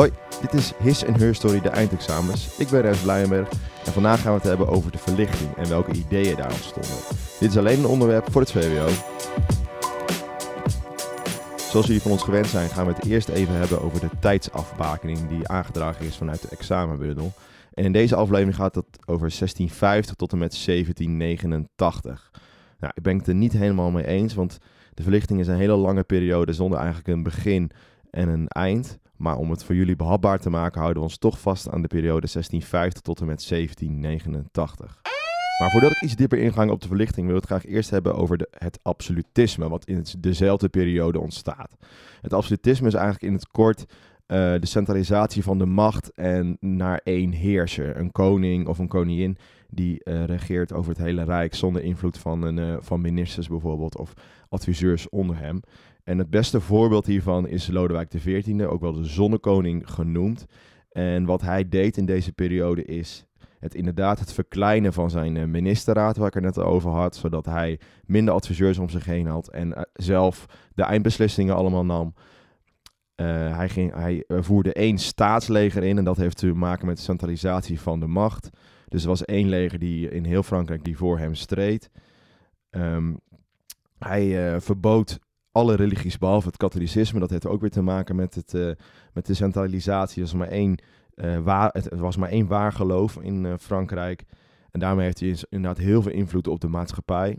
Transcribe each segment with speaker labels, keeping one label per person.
Speaker 1: Hoi, dit is His en Her Story, de eindexamens. Ik ben Rens Blijenberg en vandaag gaan we het hebben over de verlichting en welke ideeën daar ontstonden. Dit is alleen een onderwerp voor het VWO. Zoals jullie van ons gewend zijn, gaan we het eerst even hebben over de tijdsafbakening die aangedragen is vanuit de examenbundel. En in deze aflevering gaat het over 1650 tot en met 1789. Nou, ik ben het er niet helemaal mee eens, want de verlichting is een hele lange periode zonder eigenlijk een begin en een eind. Maar om het voor jullie behapbaar te maken, houden we ons toch vast aan de periode 1650 tot en met 1789. Maar voordat ik iets dieper inga op de verlichting, wil ik het graag eerst hebben over de, het absolutisme, wat in dezelfde periode ontstaat. Het absolutisme is eigenlijk in het kort eh, de centralisatie van de macht en naar één heerser, een koning of een koningin die uh, regeert over het hele rijk zonder invloed van, een, uh, van ministers bijvoorbeeld of adviseurs onder hem. En het beste voorbeeld hiervan is Lodewijk XIV, ook wel de zonnekoning genoemd. En wat hij deed in deze periode is het inderdaad het verkleinen van zijn eh, ministerraad, waar ik er net over had, zodat hij minder adviseurs om zich heen had en uh, zelf de eindbeslissingen allemaal nam. Uh, hij, ging, hij voerde één staatsleger in en dat heeft te maken met de centralisatie van de macht. Dus er was één leger die in heel Frankrijk die voor hem streed. Um, hij verbood alle religies behalve het katholicisme. Dat heeft ook weer te maken met, het, uh, met de centralisatie. Er was maar één, uh, waar, het, was maar één waar geloof in uh, Frankrijk. En daarmee heeft hij inderdaad heel veel invloed op de maatschappij.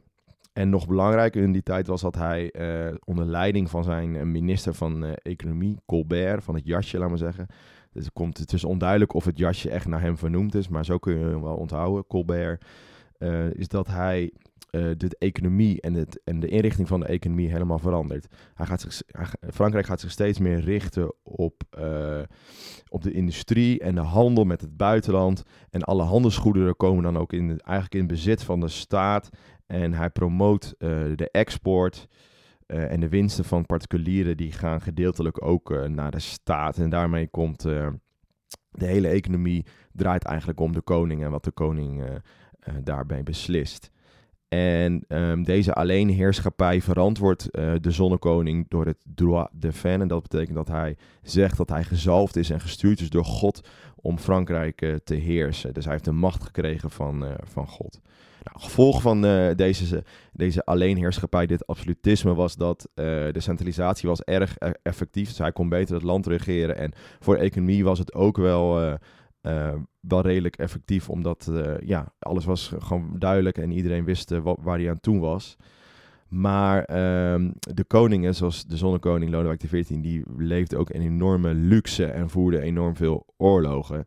Speaker 1: En nog belangrijker in die tijd was dat hij onder leiding van zijn minister van Economie, Colbert, van het jasje, laat maar zeggen. Dus het, komt, het is onduidelijk of het jasje echt naar hem vernoemd is, maar zo kun je hem wel onthouden, Colbert. is dat hij uh, de economie en, het, en de inrichting van de economie helemaal verandert. Hij gaat zich, Frankrijk gaat zich steeds meer richten op, uh, op de industrie en de handel met het buitenland. En alle handelsgoederen komen dan ook in, eigenlijk in bezit van de staat. En hij promoot uh, de export. en de winsten van particulieren die gaan gedeeltelijk ook naar de staat. En daarmee komt de hele economie draait eigenlijk om de koning en wat de koning daarbij beslist. En um, deze alleenheerschappij verantwoordt uh, de zonnekoning door het droit de fin. En dat betekent dat hij zegt dat hij gezalfd is en gestuurd is door God om Frankrijk uh, te heersen. Dus hij heeft de macht gekregen van, uh, van God. Nou, gevolg van deze, deze alleenheerschappij, dit absolutisme, was dat de centralisatie was erg effectief. Dus hij kon beter het land regeren. En voor de economie was het ook wel uh, wel redelijk effectief, omdat uh, ja, alles was gewoon duidelijk en iedereen wist uh, wat, waar hij aan toe was. Maar um, de koningen, zoals de zonnekoning Lodewijk XIV, die leefde ook in enorme luxe en voerde enorm veel oorlogen.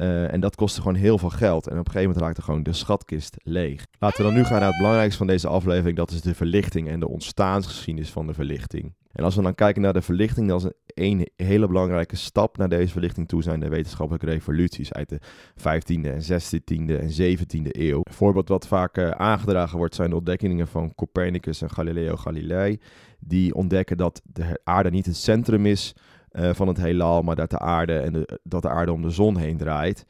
Speaker 1: Uh, en dat kostte gewoon heel veel geld. En op een gegeven moment raakte gewoon de schatkist leeg. Laten we dan nu gaan naar het belangrijkste van deze aflevering. Dat is de verlichting en de ontstaansgeschiedenis van de verlichting. En als we dan kijken naar de verlichting, dan is een hele belangrijke stap naar deze verlichting toe zijn de wetenschappelijke revoluties uit de 15e en 16e en 17e eeuw. Een voorbeeld wat vaak uh, aangedragen wordt zijn de ontdekkingen van Copernicus en Galileo Galilei. Die ontdekken dat de aarde niet het centrum is uh, van het heelal, maar dat de aarde en dat de aarde om de zon heen draait.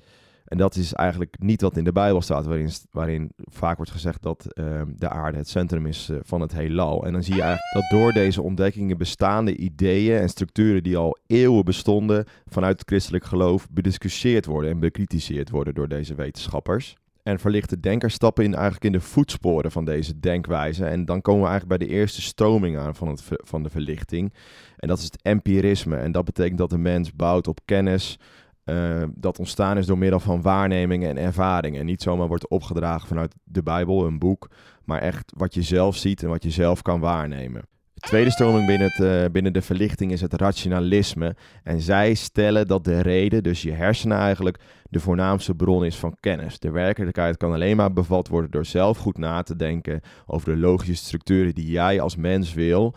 Speaker 1: En dat is eigenlijk niet wat in de Bijbel staat, waarin, waarin vaak wordt gezegd dat uh, de aarde het centrum is uh, van het heelal. En dan zie je eigenlijk dat door deze ontdekkingen bestaande ideeën en structuren die al eeuwen bestonden vanuit het christelijk geloof bediscussieerd worden en bekritiseerd worden door deze wetenschappers. En verlichte denkers stappen in, eigenlijk in de voetsporen van deze denkwijze. En dan komen we eigenlijk bij de eerste stroming aan van, het, van de verlichting. En dat is het empirisme. En dat betekent dat de mens bouwt op kennis, uh, dat ontstaan is door middel van waarnemingen en ervaringen. En niet zomaar wordt opgedragen vanuit de Bijbel, een boek, maar echt wat je zelf ziet en wat je zelf kan waarnemen. De tweede stroming binnen, het, uh, binnen de verlichting is het rationalisme. En zij stellen dat de reden, dus je hersenen eigenlijk, de voornaamste bron is van kennis. De werkelijkheid kan alleen maar bevat worden door zelf goed na te denken over de logische structuren die jij als mens wil.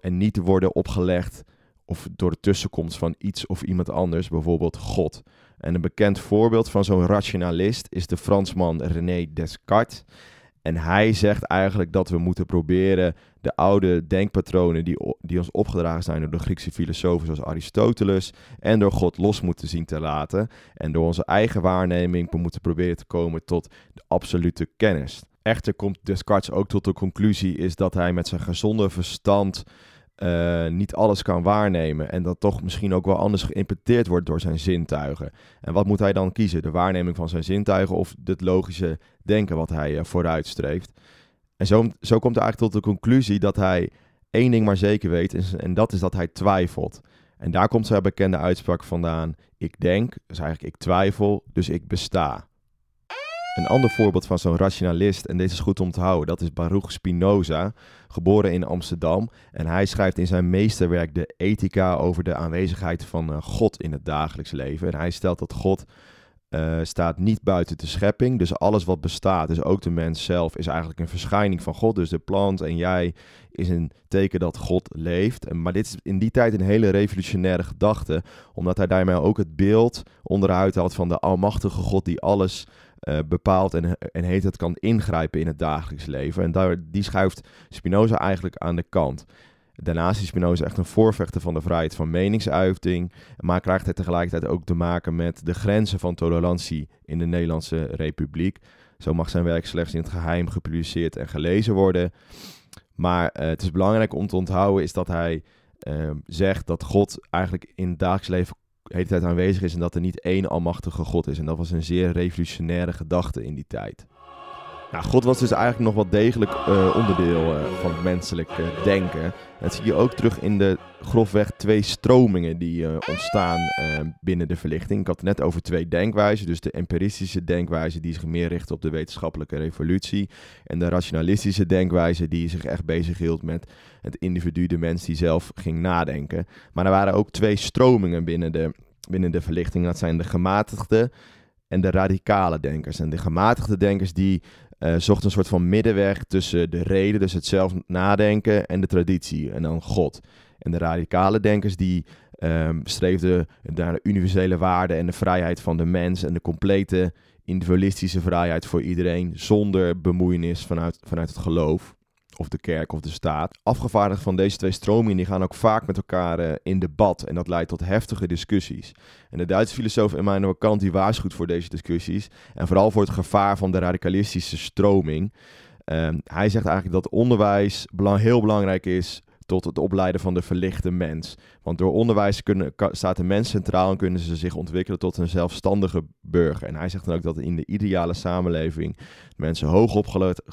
Speaker 1: En, niet te worden opgelegd of door de tussenkomst van iets of iemand anders, bijvoorbeeld God. En een bekend voorbeeld van zo'n rationalist is de Fransman René Descartes. En hij zegt eigenlijk dat we moeten proberen de oude denkpatronen die, die ons opgedragen zijn door de Griekse filosofen zoals Aristoteles en door God los moeten zien te laten. En door onze eigen waarneming moeten proberen te komen tot de absolute kennis. Echter komt Descartes ook tot de conclusie is dat hij met zijn gezonde verstand uh, niet alles kan waarnemen en dat toch misschien ook wel anders geïnterpreteerd wordt door zijn zintuigen. En wat moet hij dan kiezen? De waarneming van zijn zintuigen of het logische denken wat hij uh, vooruitstreeft? En zo, zo komt hij eigenlijk tot de conclusie dat hij één ding maar zeker weet en dat is dat hij twijfelt. En daar komt zijn bekende uitspraak vandaan: ik denk, dus eigenlijk ik twijfel, dus ik besta. Een ander voorbeeld van zo'n rationalist, en deze is goed om te houden, dat is Baruch Spinoza, geboren in Amsterdam. En hij schrijft in zijn meesterwerk de Ethica over de aanwezigheid van eh, God in het dagelijks leven. En hij stelt dat God uh, staat niet buiten de schepping. Dus alles wat bestaat, dus ook de mens zelf, is eigenlijk een verschijning van God. Dus de plant en jij is een teken dat God leeft. Maar dit is in die tijd een hele revolutionaire gedachte, omdat hij daarmee ook het beeld onderuit had van de almachtige God die alles uh, bepaalt en, en heet het kan ingrijpen in het dagelijks leven. En daar, die schuift Spinoza eigenlijk aan de kant. Daarnaast is Spinoza echt een voorvechter van de vrijheid van meningsuiting, maar krijgt hij tegelijkertijd ook te maken met de grenzen van tolerantie in de Nederlandse Republiek. Zo mag zijn werk slechts in het geheim gepubliceerd en gelezen worden. Maar uh, het is belangrijk om te onthouden is dat hij uh, zegt dat God eigenlijk in het dagelijks leven de hele tijd aanwezig is en dat er niet één almachtige God is. En dat was een zeer revolutionaire gedachte in die tijd. Nou, God was dus eigenlijk nog wel degelijk uh, onderdeel uh, van het menselijk uh, denken. Dat zie je ook terug in de grofweg twee stromingen die ontstaan binnen de verlichting. Ik had het net over twee denkwijzen. Dus de empiristische denkwijze die zich meer richt op de wetenschappelijke revolutie. En de rationalistische denkwijze die zich echt bezighield met het individu, de mens die zelf ging nadenken. Maar er waren ook twee stromingen binnen de, binnen de verlichting. Dat zijn de gematigde en de radicale denkers. En de gematigde denkers die uh, zocht een soort van middenweg tussen de reden, dus het zelf nadenken, en de traditie, en dan God. En de radicale denkers die um, streefden naar de universele waarde en de vrijheid van de mens en de complete individualistische vrijheid voor iedereen, zonder bemoeienis vanuit, vanuit het geloof of de kerk of de staat. Afgevaardigd van deze twee stromingen die gaan ook vaak met elkaar uh, in debat en dat leidt tot heftige discussies. En de Duitse filosoof Immanuel Kant die waarschuwt voor deze discussies en vooral voor het gevaar van de radicalistische stroming. Uh, hij zegt eigenlijk dat onderwijs belang, heel belangrijk is tot het opleiden van de verlichte mens. Want door onderwijs kunnen, staat de mens centraal en kunnen ze zich ontwikkelen tot een zelfstandige burger. En hij zegt dan ook dat in de ideale samenleving mensen hoog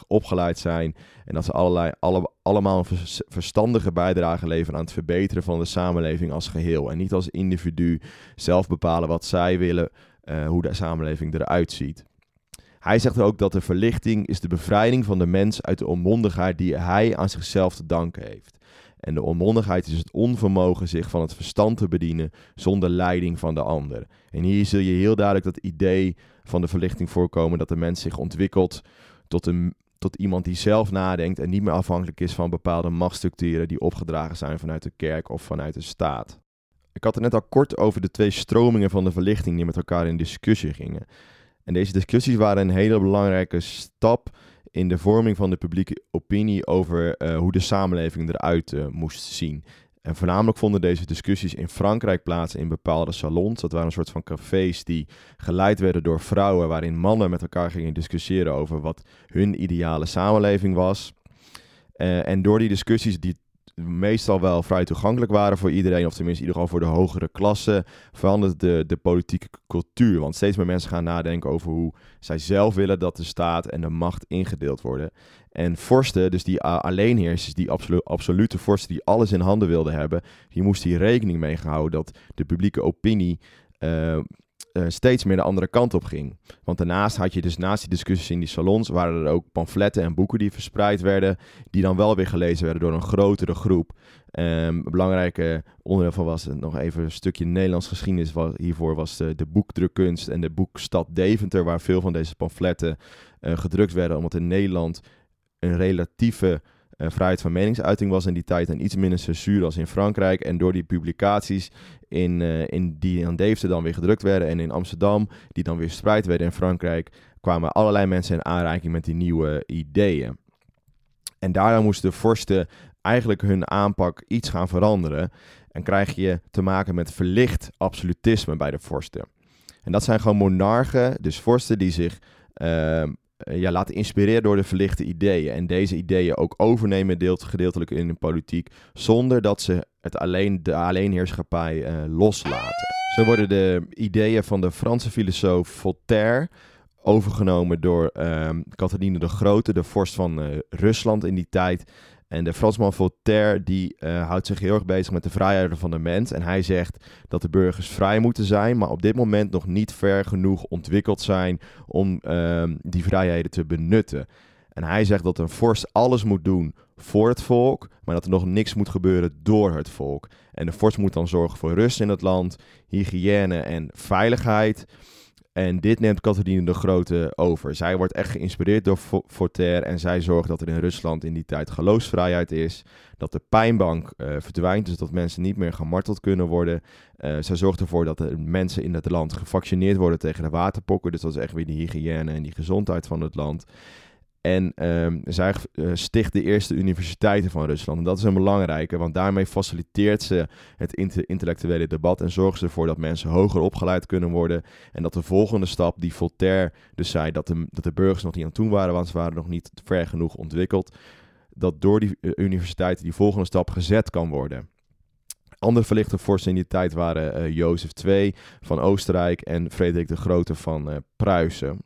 Speaker 1: opgeleid, zijn en dat ze allerlei, alle, allemaal een verstandige bijdrage leveren aan het verbeteren van de samenleving als geheel. En niet als individu zelf bepalen wat zij willen, uh, hoe de samenleving eruit ziet. Hij zegt ook dat de verlichting is de bevrijding van de mens uit de onmondigheid die hij aan zichzelf te danken heeft. En de onmondigheid is het onvermogen zich van het verstand te bedienen zonder leiding van de ander. En hier zul je heel duidelijk dat idee van de verlichting voorkomen dat de mens zich ontwikkelt tot, een, tot iemand die zelf nadenkt en niet meer afhankelijk is van bepaalde machtsstructuren die opgedragen zijn vanuit de kerk of vanuit de staat. Ik had het net al kort over de twee stromingen van de verlichting die met elkaar in discussie gingen. En deze discussies waren een hele belangrijke stap in de vorming van de publieke opinie over uh, hoe de samenleving eruit uh, moest zien. En voornamelijk vonden deze discussies in Frankrijk plaats in bepaalde salons. Dat waren een soort van cafés die geleid werden door vrouwen, waarin mannen met elkaar gingen discussiëren over wat hun ideale samenleving was. Uh, en door die discussies die meestal wel vrij toegankelijk waren voor iedereen, of tenminste in ieder geval voor de hogere klasse, verandert de, de politieke cultuur. Want steeds meer mensen gaan nadenken over hoe zij zelf willen dat de staat en de macht ingedeeld worden. En vorsten, dus die alleenheersers, die absolu absolute vorsten die alles in handen wilden hebben, die moesten hier rekening mee gehouden dat de publieke opinie uh, uh, steeds meer de andere kant op ging. Want daarnaast had je dus naast die discussies in die salons, waren er ook pamfletten en boeken die verspreid werden, die dan wel weer gelezen werden door een grotere groep. Um, een belangrijke onderdeel van was nog even een stukje Nederlands geschiedenis. Was, hiervoor was de, boekdrukkunst en de boekstad Deventer, waar veel van deze pamfletten uh, gedrukt werden, omdat in Nederland een relatieve vrijheid van meningsuiting was in die tijd en iets minder censuur als in Frankrijk. En door die publicaties in, uh, in die aan Deventer dan weer gedrukt werden en in Amsterdam, die dan weer verspreid werden in Frankrijk, kwamen allerlei mensen in aanraking met die nieuwe ideeën. En daarna moesten de vorsten eigenlijk hun aanpak iets gaan veranderen. En krijg je te maken met verlicht absolutisme bij de vorsten. En dat zijn gewoon monarchen, dus vorsten die zich uh, ja, laten inspireren door de verlichte ideeën. En deze ideeën ook overnemen deelt, gedeeltelijk in de politiek. Zonder dat ze het alleen, de alleenheerschappij loslaten. Zo worden de ideeën van de Franse filosoof Voltaire overgenomen door um, Catharine de Grote, de vorst van Rusland in die tijd. En de Fransman Voltaire die uh, houdt zich heel erg bezig met de vrijheden van de mens. En hij zegt dat de burgers vrij moeten zijn, maar op dit moment nog niet ver genoeg ontwikkeld zijn om uh, die vrijheden te benutten. En hij zegt dat een vorst alles moet doen voor het volk, maar dat er nog niks moet gebeuren door het volk. En de vorst moet dan zorgen voor rust in het land, hygiëne en veiligheid. En dit neemt Catharine de Grote over. Zij wordt echt geïnspireerd door Voltaire en zij zorgt dat er in Rusland in die tijd geloofsvrijheid is. Dat de pijnbank uh, verdwijnt, dus dat mensen niet meer gemarteld kunnen worden. Uh, zij zorgt ervoor dat de mensen in het land gevaccineerd worden tegen de waterpokken. Dus dat is echt weer de hygiëne en die gezondheid van het land. En um, zij uh, sticht de eerste universiteiten van Rusland. En dat is een belangrijke, want daarmee faciliteert ze het intellectuele debat en zorgt ze ervoor dat mensen hoger opgeleid kunnen worden. En dat de volgende stap, die Voltaire dus zei, dat de, dat de burgers nog niet aan toe waren, want ze waren nog niet ver genoeg ontwikkeld, dat door die uh, universiteiten die volgende stap gezet kan worden. Andere verlichte vorsten in die tijd waren uh, Jozef II van Oostenrijk en Frederik de Grote van uh, Pruisen.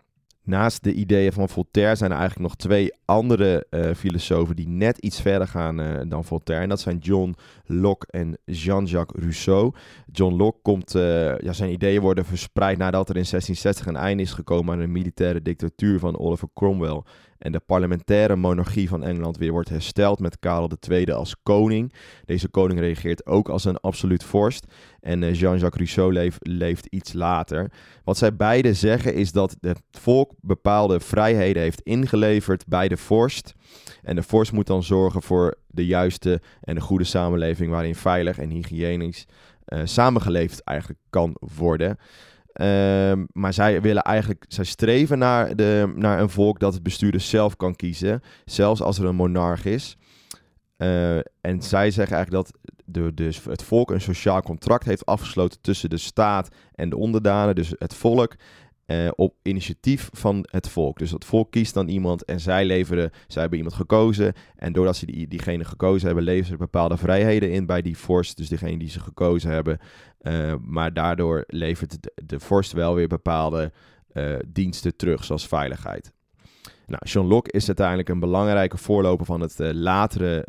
Speaker 1: Naast de ideeën van Voltaire zijn er eigenlijk nog twee andere uh, filosofen die net iets verder gaan uh, dan Voltaire. En dat zijn John Locke en Jean-Jacques Rousseau. John Locke komt, uh, ja, zijn ideeën worden verspreid nadat er in 1660 een einde is gekomen aan de militaire dictatuur van Oliver Cromwell en de parlementaire monarchie van Engeland weer wordt hersteld met Karel II als koning. Deze koning reageert ook als een absoluut vorst. En eh, Jean-Jacques Rousseau leeft iets later. Wat zij beide zeggen is dat het volk bepaalde vrijheden heeft ingeleverd bij de vorst. En de vorst moet dan zorgen voor de juiste en de goede samenleving waarin veilig en hygiënisch uh, samengeleefd eigenlijk kan worden. Ehm, maar zij willen eigenlijk, zij streven naar, de, naar een volk dat het bestuurder zelf kan kiezen, zelfs als er een monarch is. Uh, en zij zeggen eigenlijk dat de, dus het volk een sociaal contract heeft afgesloten tussen de staat en de onderdanen, dus het volk. Uh, op initiatief van het volk. Dus het volk kiest dan iemand en zij leveren, zij hebben iemand gekozen. En doordat ze die, diegene gekozen hebben, leveren ze bepaalde vrijheden in bij die vorst. Dus degene die ze gekozen hebben. Uh, maar daardoor levert de, vorst wel weer bepaalde uh, diensten terug, zoals veiligheid. Nou, John Locke is uiteindelijk een belangrijke voorloper van het latere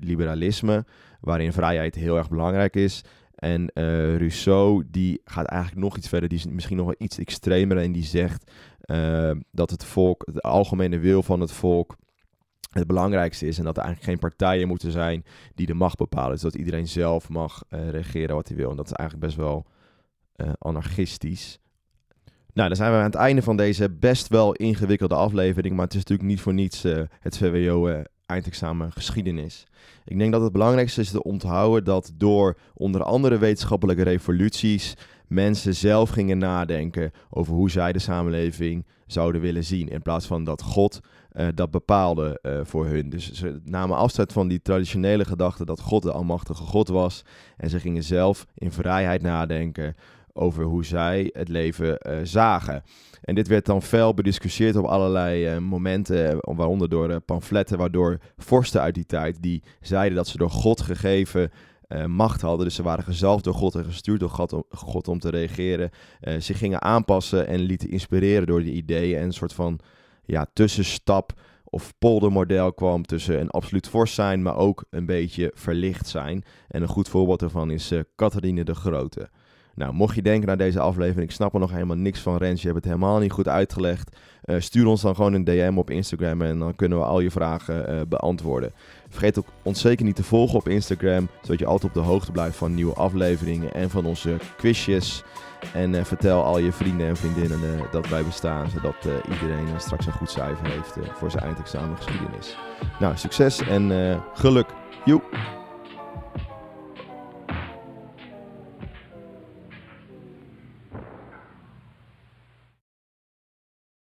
Speaker 1: liberalisme, waarin vrijheid heel erg belangrijk is. En uh, Rousseau, die gaat eigenlijk nog iets verder. Die is misschien nog wel iets extremer en die zegt uh, dat het volk, de algemene wil van het volk, het belangrijkste is. En dat er eigenlijk geen partijen moeten zijn die de macht bepalen. Dus dat iedereen zelf mag uh, regeren wat hij wil. En dat is eigenlijk best wel anarchistisch. Nou, dan zijn we aan het einde van deze best wel ingewikkelde aflevering. Maar het is natuurlijk niet voor niets het VWO eindexamen geschiedenis. Ik denk dat het belangrijkste is te onthouden dat door onder andere wetenschappelijke revoluties mensen zelf gingen nadenken over hoe zij de samenleving zouden willen zien. In plaats van dat God uh, dat bepaalde uh, voor hun. Dus ze namen afstand van die traditionele gedachte dat God de Almachtige God was. En ze gingen zelf in vrijheid nadenken over hoe zij het leven uh, zagen. En dit werd dan fel bediscussieerd op allerlei uh, momenten, waaronder door pamfletten, waardoor vorsten uit die tijd, die zeiden dat ze door God gegeven macht hadden, dus ze waren gezalfd door God en gestuurd door God om, God om te reageren, zich gingen aanpassen en lieten inspireren door die ideeën en een soort van ja, tussenstap of poldermodel kwam tussen een absoluut vorst zijn, maar ook een beetje verlicht zijn. En een goed voorbeeld daarvan is Catharine de Grote. Nou, mocht je denken naar deze aflevering, ik snap er nog helemaal niks van, Rens, je hebt het helemaal niet goed uitgelegd. Uh, stuur ons dan gewoon een DM op Instagram en dan kunnen we al je vragen uh, beantwoorden. Vergeet ook ons zeker niet te volgen op Instagram, zodat je altijd op de hoogte blijft van nieuwe afleveringen en van onze quizjes. En uh, vertel al je vrienden en vriendinnen dat wij bestaan, zodat iedereen straks een goed cijfer heeft voor zijn eindexamen geschiedenis. Nou, succes en geluk. Joep!